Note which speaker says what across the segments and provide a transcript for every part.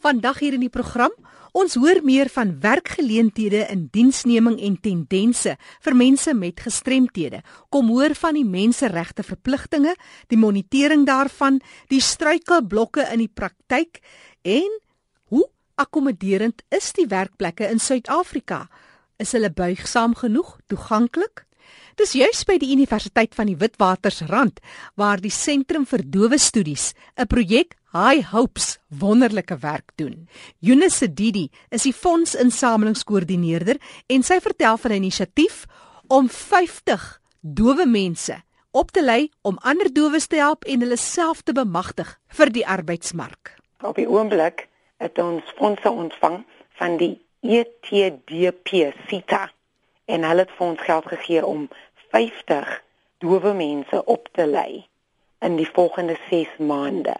Speaker 1: Vandag hier in die program, ons hoor meer van werkgeleenthede in diensneming en tendense vir mense met gestremthede. Kom hoor van die menseregte verpligtinge, die monitering daarvan, die struikelblokke in die praktyk en hoe akkommoderend is die werkplekke in Suid-Afrika? Is hulle buigsaam genoeg, toeganklik? Dis juis by die Universiteit van die Witwatersrand waar die Sentrum vir Dowe Studies 'n projek High Hopes wonderlike werk doen. Eunice Didi is die fondsinsamelingskoördineerder en sy vertel van 'n inisiatief om 50 dowe mense op te lei om ander dowes te help en hulle self te bemagtig vir die arbeidsmark.
Speaker 2: Op die oomblik het ons fondse ontvang van die ETDP SITA en hulle het vir ons geld gegee om 50 dowe mense op te lei in die volgende 6 maande.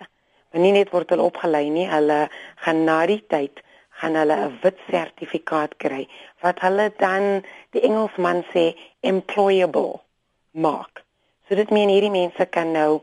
Speaker 2: Maar nie net word hulle opgelei nie, hulle gaan na die tyd gaan hulle 'n wit sertifikaat kry wat hulle dan die Engelsman sê employable maak. So dit meen hierdie mense kan nou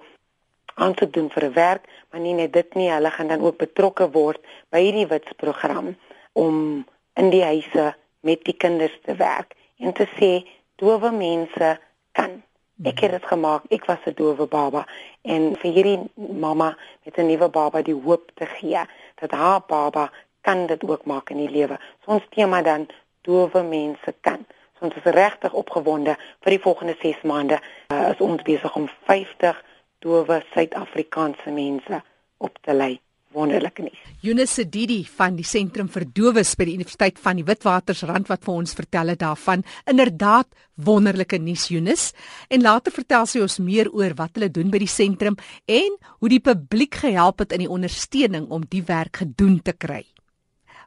Speaker 2: aansoek doen vir 'n werk, maar nie net dit nie, hulle gaan dan ook betrokke word by hierdie wits program om in die huise met die kinders te werk en te sê dowe mense kan. Ek het dit gemaak. Ek was 'n dowe baba en vir hierdie mamma met 'n nuwe baba die hoop te gee dat haar baba kan dit ook maak in die lewe. So ons tema dan dowe mense kan. So ons is regtig opgewonde vir die volgende 6 maande. Uh, is ons besig om 50 dowe Suid-Afrikaanse mense op te lei wonderlike nuus.
Speaker 1: Eunice Didi van die Sentrum vir Dowes by die Universiteit van die Witwatersrand wat vir ons vertel het daarvan. Inderdaad wonderlike nuus Eunice. En later vertel sy ons meer oor wat hulle doen by die sentrum en hoe die publiek gehelp het in die ondersteuning om die werk gedoen te kry.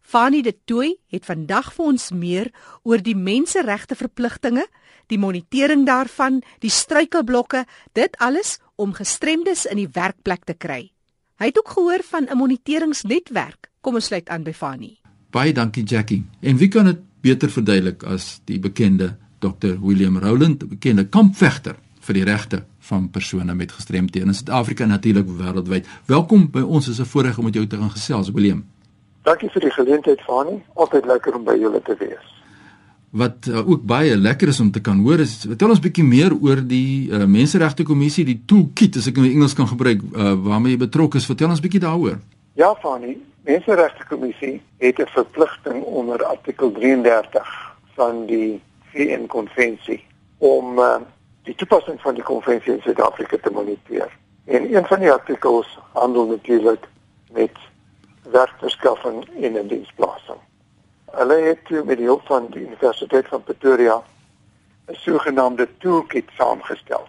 Speaker 1: Fanie de Tooi het vandag vir ons meer oor die menseregte verpligtinge, die monitering daarvan, die struikelblokke, dit alles om gestremdes in die werkplek te kry. Hy het ook gehoor van 'n moniteringsnetwerk. Kom ons sluit aan by Fanny.
Speaker 3: Baie dankie Jackie. En wie kan dit beter verduidelik as die bekende Dr. William Rowland, 'n bekende kampvegter vir die regte van persone met gestremthede in Suid-Afrika en natuurlik wêreldwyd. Welkom by ons. Dit is 'n voorreg om met jou te gaan gesels, William.
Speaker 4: Dankie vir die geleentheid, Fanny. Altyd lekker om by julle te wees
Speaker 3: wat uh, ook baie lekker is om te kan hoor is vertel ons bietjie meer oor die uh, menseregte kommissie die toolkit as ek in Engels kan gebruik uh, waarmee jy betrokke is. Vertel ons bietjie daaroor.
Speaker 4: Ja Fani menseregte kommissie het 'n verpligting onder artikel 33 van die VN konvensie om uh, die toepassing van die konvensie in Suid-Afrika te moniteer. En een van die artikels handel natuurlik met werkverskaffing en 'n diensplasing Hulle het toe met die hulp van die Universiteit van Pretoria 'n sogenaamde toolkit saamgestel.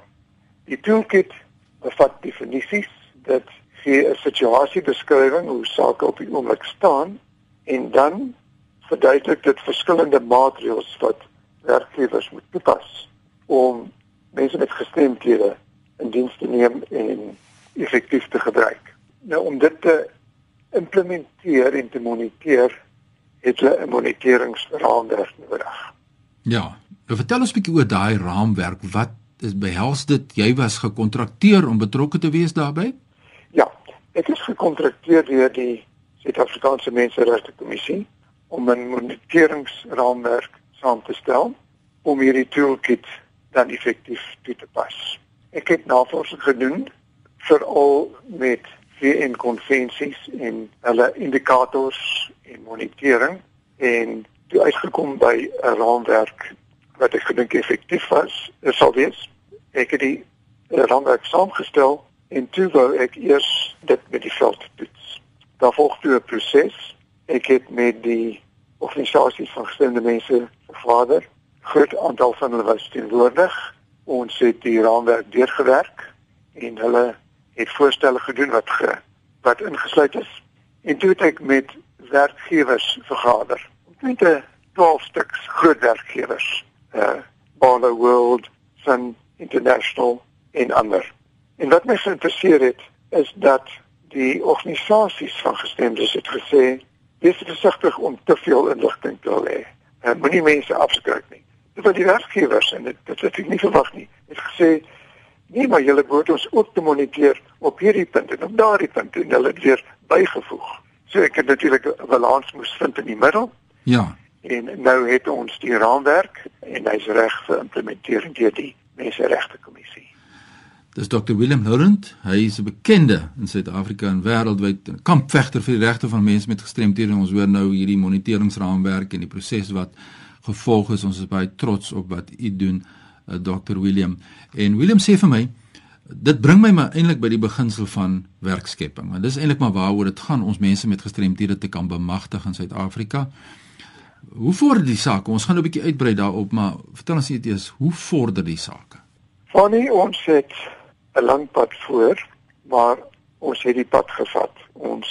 Speaker 4: Die toolkit bevat definisies dat gee 'n situasiebeskrywing hoe sake op die oomblik staan en dan verduidelik dit verskillende maatreëls wat werkgewers moet toepas om mense met gestremdhede in diens te neem en effektief te gebruik. Nou om dit te implementeer en te moniteer het hulle 'n moniteringsraamwerk nodig.
Speaker 3: Ja, nou vertel ons 'n bietjie oor daai raamwerk. Wat is behels dit? Jy was gekontrakteer om betrokke te wees daarbey?
Speaker 4: Ja, ek is gekontrakteer deur die Suid-Afrikaanse Menseregte Kommissie om 'n moniteringsraamwerk saam te stel om hierdie toolkit dan effektief toe te pas. Ek het navorsing gedoen veral met VN konvensies en hulle indikators en monitering en toe uitgekom by 'n raamwerk wat ek gedink effektief was. Sal wees ek het die raamwerk saamgestel en toe wou ek eers dit met die veld toets. Daar volg toe 'n proses. Ek het met die organisasie van gestremde mense vervader. Groot aantal van hulle was teenwoordig. Ons het die raamwerk deurgewerk en hulle het voorstelle gedoen wat ge, wat ingesluit is. En toe het ek met werkgewers vergader. Omtrent 12 stuks groot werkgewers. Uh Barlow World, Sun International en ander. En wat my geïnteresseer het is dat die organisasies van gestremdes het gesê dis versigtig om te veel inligting te hê. En moenie mense afskrik nie. Dit wat die werkgewers en dit dit het ek nie verwag nie. Het gesê nee, maar julle moet ons ook te moniteer op hierdie punt en op daardie punt en hulle het weer bygevoeg So ek het natuurlik 'n balans moes vind in die middel.
Speaker 3: Ja.
Speaker 4: En nou het ons die raamwerk en hy's reg vir implementering deur die Menseregte Kommissie.
Speaker 3: Dis Dr Willem Laurent. Hy is 'n bekende in Suid-Afrika en wêreldwyd kampvegter vir die regte van mense met gestremthede. Ons hoor nou hierdie moniteringsraamwerk en die proses wat gevolg is. Ons is baie trots op wat u doen, uh, Dr Willem. En Willem sê vir my, dit bring my maar eintlik by die beginsel van werkskepping. Want dis eintlik maar waaroor dit gaan, ons mense met gestremthede te kan bemagtig in Suid-Afrika. Hoe vorder die saak? Ons gaan nou 'n bietjie uitbrei daarop, maar vertel ons net eers, hoe vorder die saak?
Speaker 4: Fanny, ons het 'n lang pad voor, maar ons het die pad gevat. Ons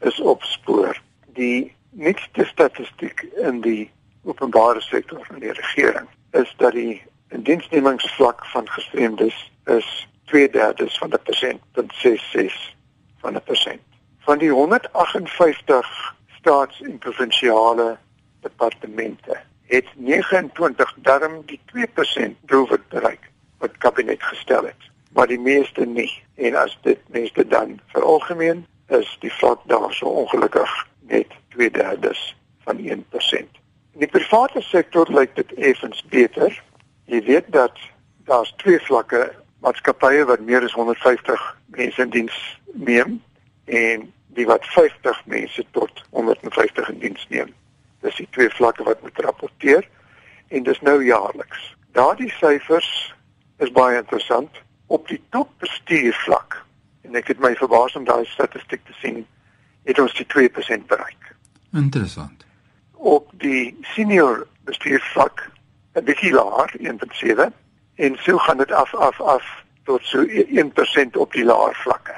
Speaker 4: is op spoor. Die nuutste statistiek in die openbare sektor van die regering is dat die indiensnemingsvlak van gestremdes is 2/3 van 'n persent, 0.66 van 'n persent. Van die 158 staats- en provinsiale departemente het 29 darm die 2% doelwit bereik wat kabinet gestel het, maar die meeste nie. En as dit meeste dan veralgemeen is die vlak daar so ongelukkig net 2/3 van 1%. In die private sektor lyk dit effens beter. Jy weet dat daar's twee vlakke maatskappye wat meer as 150 mense in diens neem en die wat 50 mense tot 150 in diens neem. Dis die twee vlakke wat moet rapporteer en dis nou jaarliks. Daardie syfers is baie interessant op die topbestuurvlak. En ek het my verbaas om daai statistiek te sien. Het ons die 2% bereik.
Speaker 3: Interessant.
Speaker 4: Op die senior bestuurvlak 'n bietjie laer, 1.7 en so gaan dit af af af tot so 1% op die laer vlakke.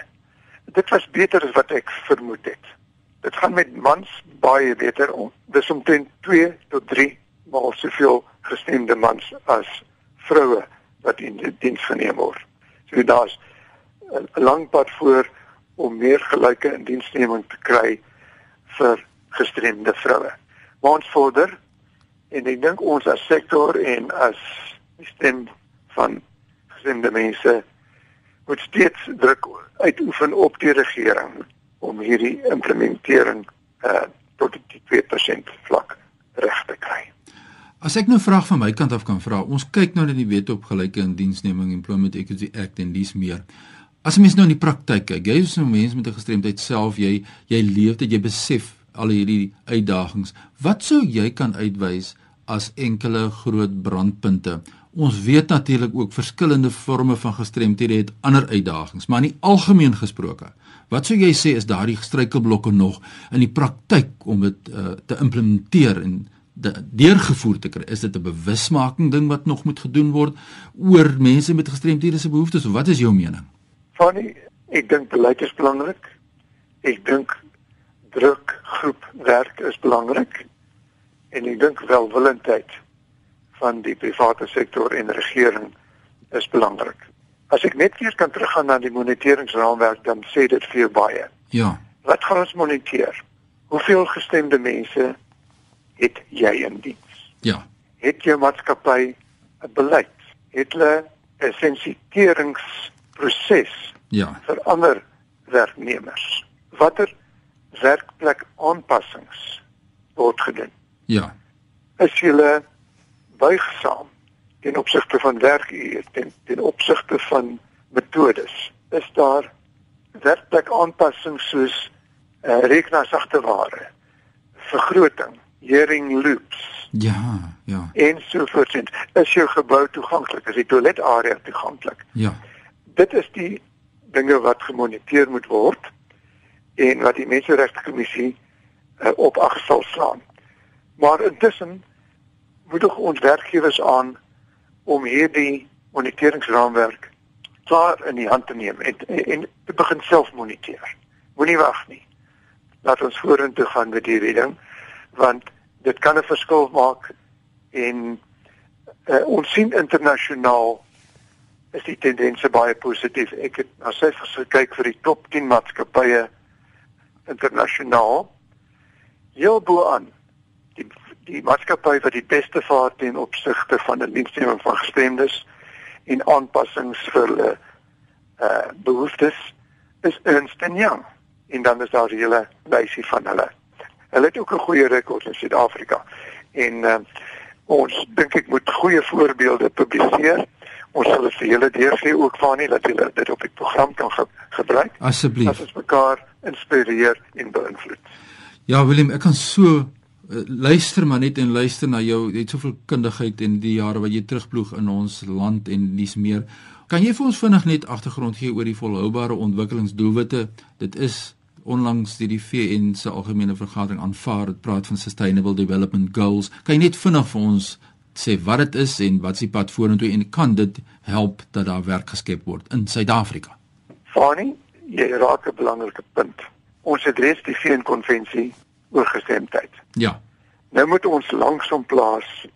Speaker 4: Dit was beter as wat ek vermoed het. Dit gaan met mans baie beter om. Dis omtrent 2 tot 3 maal soveel gestemde mans as vroue wat in die diens geneem word. So daar's 'n lang pad voor om meer gelyke indiensneming te kry vir gestremde vroue. Maar ons vorder en ek dink ons as sektor en as stem van gestremde mense moet steeds druk uitoefen op die regering om hierdie implementering uh tot die 2% vlak reg te kry.
Speaker 3: As ek nou vraag van my kant af kan vra, ons kyk nou na die wet op gelyke indiensneming Employment Equity Act en dis meer. As mens nou in die praktyk kyk, jy is nou mens met 'n gestremdheid self, jy jy leef dit, jy besef al hierdie uitdagings. Wat sou jy kan uitwys as enkele groot brandpunte? Ons weet natuurlik ook verskillende forme van gestremthede het ander uitdagings, maar in die algemeen gesproke, Wat sou jy sê is daardie struikelblokke nog in die praktyk om dit uh, te implementeer en de, deurgevoer te kry? Is dit 'n bewusmaking ding wat nog moet gedoen word oor mense met gestremthede se behoeftes wat is jou mening?
Speaker 4: Fanny, ek dink beleid is belangrik. Ek dink drukgroep werk is belangrik en ek dink welwillendheid van die private sektor en regering is belangrik. As ek net weer kan teruggaan na die moniteringsraamwerk dan sê dit vir baie.
Speaker 3: Ja.
Speaker 4: Wat gaan ons moniteer? Hoeveel gestemde mense het jy in diens?
Speaker 3: Ja.
Speaker 4: Het jou maatskappy 'n beleid? Het hulle 'n sensiteringsproses?
Speaker 3: Ja.
Speaker 4: vir ander werknemers. Watter werkplek aanpassings word gedoen?
Speaker 3: Ja.
Speaker 4: Is jy buigsaam ten opsigte van werkuur ten ten opsigte van metodes is daar werklik aanpassings soos uh, rekenaarsagteware vergroting hearing loops
Speaker 3: ja ja.
Speaker 4: en so voort is jou gebou toeganklik? Is die toiletarea toeganklik?
Speaker 3: Ja.
Speaker 4: Dit is die dinge wat gemoniteer moet word en wat die menseregte kommissie uh, op ag sal slaan. Maar intussen moedig ons werkgewers aan om hierdie moniteringsraamwerk klaar in die hand te neem en en te begin self moniteer. Moenie wag nie. Laat ons vorentoe gaan met hierdie ding want dit kan 'n verskil maak en uh, ons sien internasionaal is die tendense baie positief. Ek het na syfers gekyk vir die top 10 maatskappye internasionaal. Heel bo aan die die maatskappy wat die beste vaar ten opsigte van die diensneming van gestremdes en aanpassings vir hulle uh behoeftes is Ernst Young en dan is daar 'n hele lysie van hulle. Hulle het ook 'n goeie rekord in Suid-Afrika. En uh, ons dink ek moet goeie voorbeelde publiseer. Ons sal dit vir julle deurgee ook van nie dat julle dit op die program kan ge gebruik.
Speaker 3: Asseblief.
Speaker 4: As ons mekaar inspireer en beïnvloed.
Speaker 3: Ja, Willem, ek kan so luister maar net en luister na jou. Jy het soveel kundigheid en die jare wat jy terugploeg in ons land en dis meer. Kan jy vir ons vinnig net agtergrond gee oor die volhoubare ontwikkelingsdoelwitte? Dit is onlangs deur die VN se algemene vergadering aanvaar dit praat van sustainable development goals kan jy net vinnig vir ons sê wat dit is en wat se pad vorentoe en kan dit help dat daar werk geskep word in Suid-Afrika
Speaker 4: Fani jy raak 'n belangrike punt ons het reeds die VN konvensie oorgestemdheid.
Speaker 3: Ja.
Speaker 4: Nou moet ons langsom plaas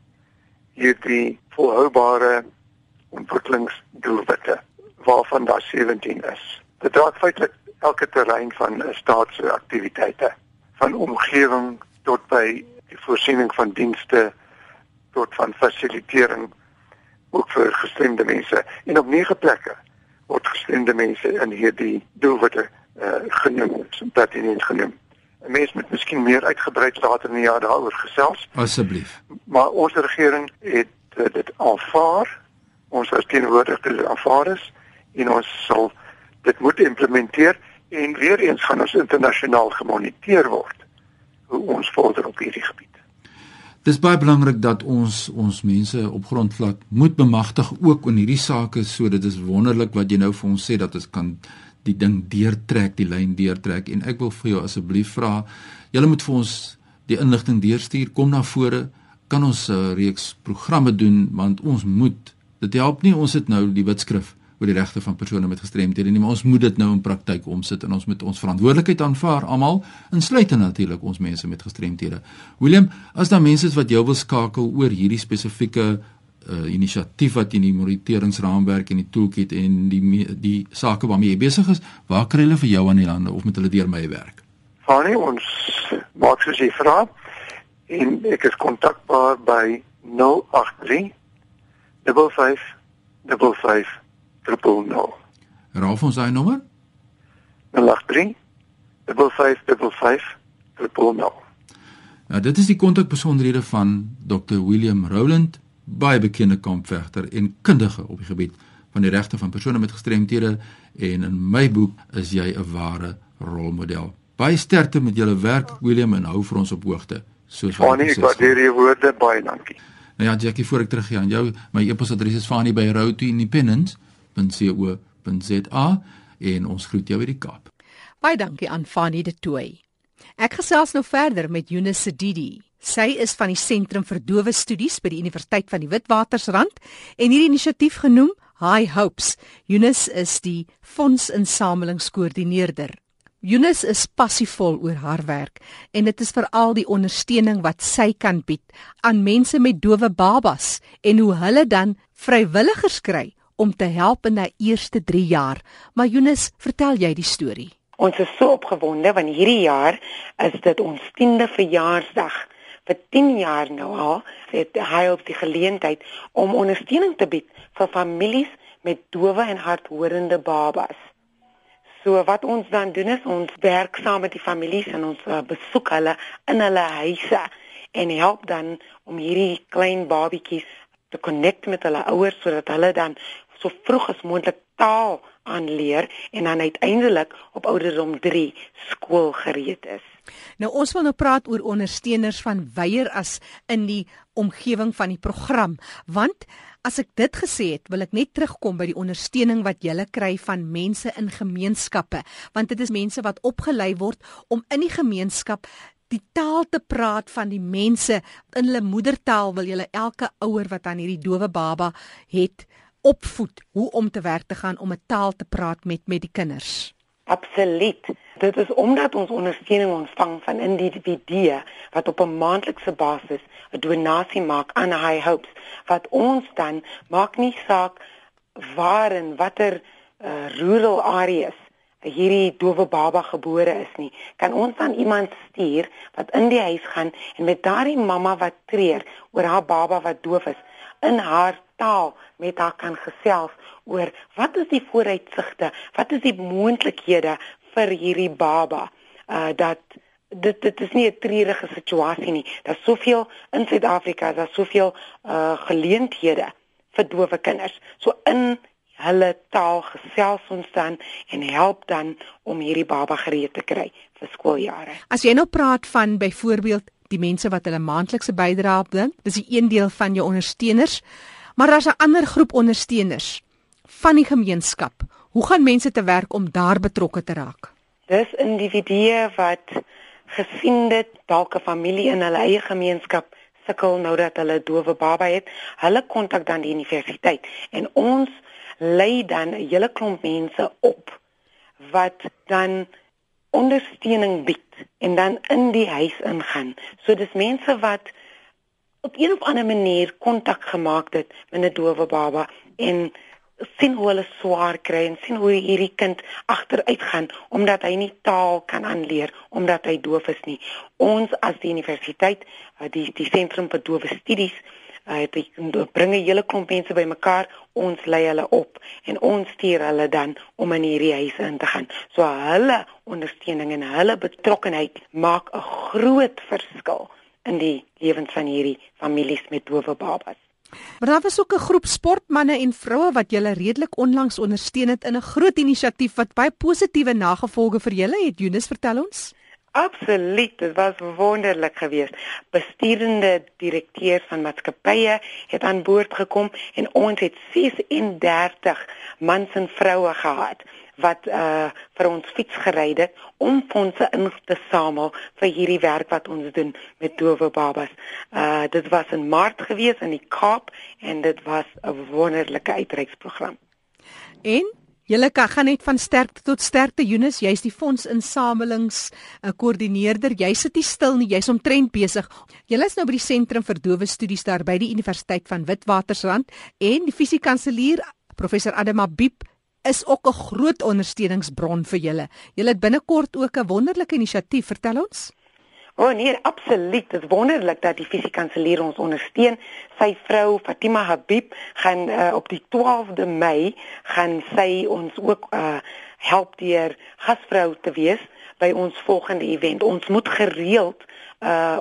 Speaker 4: hierdie volhoubare ontwikkelingsdoelwitte waarvan daar 17 is. Dit raak feitelik elke terrein van staatsaktiwiteite van omgewing tot by die voorsiening van dienste tot van fasilitering ook vir gestremde mense. En op nege plekke word gestremde mense in hierdie doelwitte uh, genoem dat dit nie genoem 'n mens moet miskien meer uitgebreid later in die jaar daaroor gesels.
Speaker 3: Asseblief.
Speaker 4: Maar ons regering het uh, dit aanvaar. Ons as teenwoordig dit aanvaar is en ons sal dit moet implementeer en weer eens gaan ons internasionaal gemoniteer word hoe ons vorder op hierdie gebied.
Speaker 3: Dis baie belangrik dat ons ons mense op grondvlak moet bemagtig ook in hierdie sake so dit is wonderlik wat jy nou vir ons sê dat ons kan die ding deurtrek, die lyn deurtrek en ek wil vir jou asseblief vra, julle moet vir ons die inligting deurstuur, kom na vore, kan ons 'n uh, reeks programme doen want ons moet dit help nie ons het nou die wetskrif oor die regte van persone met gestremthede nie, maar ons moet dit nou in praktyk omsit en ons moet ons verantwoordelikheid aanvaar almal, insluitend natuurlik ons mense met gestremthede. Willem, as daar mense is wat jou wil skakel oor hierdie spesifieke uh, inisiatief wat in die moniteringsraamwerk en die toolkit en die die sake waarmee jy besig is, waar kry hulle vir jou aan die lande of moet hulle deur my werk?
Speaker 4: Fanie, ons maak soos jy vra en ek is kontakbaar by 083 55 55 080.
Speaker 3: Raaf ons daai nommer?
Speaker 4: 083 5555 080.
Speaker 3: Nou dit is die kontakbesonderhede van Dr William Roland, baie bekende kampvegter en kundige op die gebied van die regte van persone met gestremthede en in my boek is jy 'n ware rolmodel. Baie sterkte met julle werk William en hou vir ons op hoogte.
Speaker 4: Soos wat ek waardeer jou woorde baie dankie.
Speaker 3: Nou ja, Jackie, voor ek teruggaan, jou my e-posadres is fani@roadtoindependence www.co.za en ons groet jou uit die Kaap.
Speaker 1: Baie dankie aan Fanie de Tooi. Ek gesels nou verder met Eunice Sedidi. Sy is van die Sentrum vir Dowe Studies by die Universiteit van die Witwatersrand en hierdie inisiatief genoem High Hopes. Eunice is die fondsinsamelingskoördineerder. Eunice is passievol oor haar werk en dit is veral die ondersteuning wat sy kan bied aan mense met dowe babas en hoe hulle dan vrywilligers kry om te help in die eerste 3 jaar. Maar Jonas, vertel jy die storie.
Speaker 2: Ons is so opgewonde want hierdie jaar is dit ons 10de verjaarsdag. Vir 10 jaar nou al het hy op die geleentheid om ondersteuning te bied vir families met dowe en hardhorende babas. So wat ons dan doen is ons werk saam met die families en ons uh, besoek hulle in hulle huise en help dan om hierdie klein babietjies te connect met hulle ouers sodat hulle dan so vroeg as moontlik taal aanleer en dan uiteindelik op ouderdom 3 skool gereed is.
Speaker 1: Nou ons wil nou praat oor ondersteuners van weier as in die omgewing van die program want as ek dit gesê het wil ek net terugkom by die ondersteuning wat jy kry van mense in gemeenskappe want dit is mense wat opgelei word om in die gemeenskap die taal te praat van die mense in hulle moedertaal wil jy elke ouer wat aan hierdie dowe baba het opvoed hoe om te werk te gaan om 'n taal te praat met met die kinders.
Speaker 2: Absoluut. Dit is omdat ons ondersteuning ontvang van individue wat op 'n maandelikse basis 'n donasie maak aan High Hopes wat ons dan maak nie saak waar en watter uh, rural areas hierdie dowe baba gebore is nie. Kan ons dan iemand stuur wat in die huis gaan en met daardie mamma wat treur oor haar baba wat doof is in haar taal met haar kan gesels oor wat is die vooruitsigte, wat is die moontlikhede vir hierdie baba uh dat dit dit is nie 'n treurige situasie nie. Daar's soveel in Suid-Afrika, daar's soveel uh geleenthede vir dowe kinders. So in hulle taal gesels ons dan en help dan om hierdie baba gereed te kry vir skooljare.
Speaker 1: As jy nou praat van byvoorbeeld die mense wat hulle maandelikse bydrae bring, dis 'n een deel van jou ondersteuners, maar daar's 'n ander groep ondersteuners van die gemeenskap. Hoe gaan mense te werk om daar betrokke te raak?
Speaker 2: Dis individue wat gesien dit dalk 'n familie in hulle eie gemeenskap sukkel nou dat hulle dowe baba het, hulle kontak dan die universiteit en ons lei dan 'n hele klomp mense op wat dan ondersteuning bied en dan in die huis ingaan. So dis mense wat op een of ander manier kontak gemaak het met 'n dowe baba en sien hoe hulle swaar kry en sien hoe hierdie kind agteruit gaan omdat hy nie taal kan aanleer omdat hy doof is nie. Ons as die universiteit, eh, die die sentrum vir dowe studies, eh, het bring 'n hele klomp mense bymekaar, ons lei hulle op en ons stuur hulle dan om in hierdie huise in te gaan. So hulle ondersteuning en hulle betrokkenheid maak 'n groot verskil in die lewens van hierdie families met dowe babas.
Speaker 1: Maar daar was ook 'n groep sportmense en vroue wat julle redelik onlangs ondersteun het in 'n groot inisiatief wat baie positiewe nagevolge vir julle het. Jonas, vertel ons.
Speaker 2: Absoluut, dit was wonderlik geweest. Besturende direkteur van maatskappye het aan boord gekom en ons het 36 mans en vroue gehad wat uh vir ons fiets gery het om fondse in te samel vir hierdie werk wat ons doen met dowe babas. Uh dit was in Maart gewees in die Kaap en dit was 'n wonderlike uitreiksprogram.
Speaker 1: En julle kan gaan net van sterkte tot sterkte Jonas, jy's die fondsinsamelings koördineerder. Jy sit nie stil nie, jy's omtrent besig. Julle is nou by die sentrum vir dowe studies daar by die Universiteit van Witwatersrand en die fisiekanselier professor Adema Biep is ook 'n groot ondersteuningsbron vir julle. Julle het binnekort ook 'n wonderlike inisiatief, vertel ons.
Speaker 2: O oh nee, absoluut. Dit is wonderlik dat die fisiekanselier ons ondersteun. Sy vrou Fatima Habib gaan uh, op die 12de Mei gaan sy ons ook uh, help deur gasvrou te wees by ons volgende event. Ons moet gereeld uh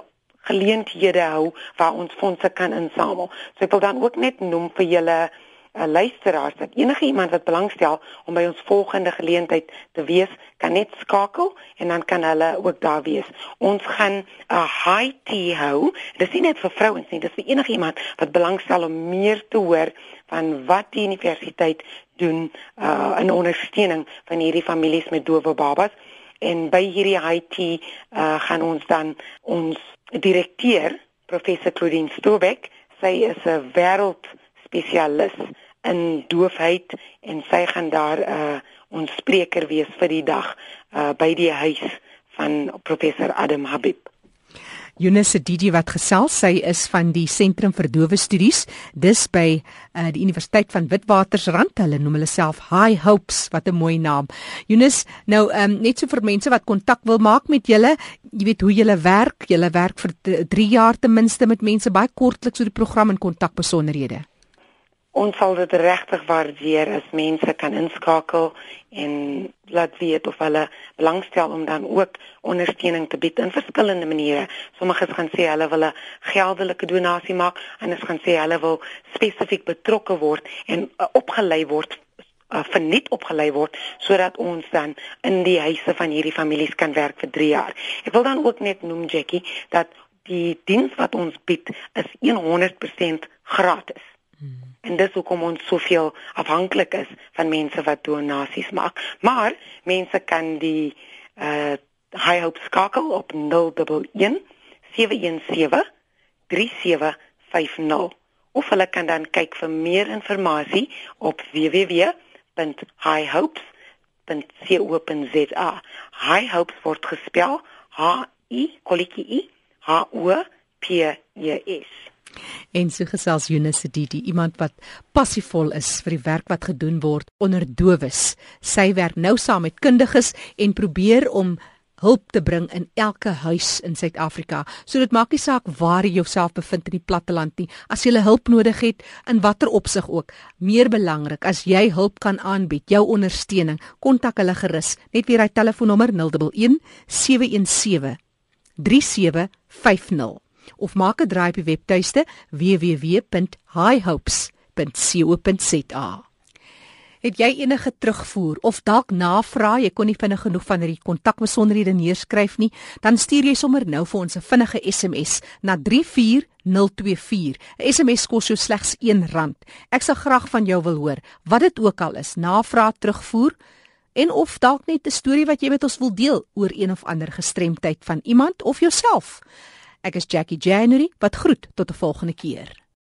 Speaker 2: geleenthede hou waar ons fondse kan insamel. So ek wil dan ook net noem vir julle 'n uh, luisteraar dat enige iemand wat belangstel om by ons volgende geleentheid te wees, kan net skakel en dan kan hulle ook daar wees. Ons gaan 'n high tea hou. Dis nie net vir vrouens nie, dis vir enige iemand wat belangstel om meer te hoor van wat die universiteit doen uh, in ondersteuning van hierdie families met dowe babas. En by hierdie tea uh, gaan ons dan ons direkteur professor Claudine Stobeck, sy is 'n wêreld spesialis in doofheid en sy gaan daar 'n uh, ons spreker wees vir die dag uh, by die huis van professor Adam Habib.
Speaker 1: Eunice Didi wat gesels, sy is van die Sentrum vir Dowe Studies, dis by uh, die Universiteit van Witwatersrand. Hulle noem hulle self High Hopes, wat 'n mooi naam. Eunice, nou um, net so vir mense wat kontak wil maak met julle, jy weet hoe julle werk, julle werk vir 3 jaar ten minste met mense baie kortliks oor die program en kontak besonderhede.
Speaker 2: Ons sal dit regtig waardeer as mense kan inskakel en laat weet of hulle belangstel om dan ook ondersteuning te bied in verskillende maniere. Sommiges gaan sê hulle wil 'n geldelike donasie maak en ander gaan sê hulle wil spesifiek betrokke word en uh, opgelei word uh, verniet opgelei word sodat ons dan in die huise van hierdie families kan werk vir 3 jaar. Ek wil dan ook net noem Jackie dat die diens wat ons bied is 100% gratis. Hmm en dis hoekom ons soveel afhanklik is van mense wat donasies maak. Maar mense kan die uh High Hope skakel op 011 717 3750 of hulle kan dan kyk vir meer inligting op www.highhopes.co.za. High Hopes word gespel H I kolletjie H O P E S.
Speaker 1: En so gesels Eunice Didi, iemand wat passievol is vir die werk wat gedoen word onder dowes. Sy werk nou saam met kundiges en probeer om hulp te bring in elke huis in Suid-Afrika. So dit maak nie saak waar jy jouself bevind in die platteland nie. As jy hulp nodig het in watter opsig ook, meer belangrik as jy hulp kan aanbied, jou ondersteuning, kontak hulle gerus. Net weer hy telefoonnommer 011 717 3750 of maak 'n draai op die webtuiste www.highhopes.co.za. Het jy enige terugvoer of dalk navrae, jy kon nie vinnig genoeg van hierdie kontakbesonderhede neerskryf nie, dan stuur jy sommer nou vir ons 'n vinnige SMS na 34024. 'n SMS kos jou slegs R1. Ek sal graag van jou wil hoor, wat dit ook al is, navrae, terugvoer en of dalk net 'n storie wat jy met ons wil deel oor een of ander gestremdheid van iemand of jouself. Ek is Jackie January, wat groet tot 'n volgende keer.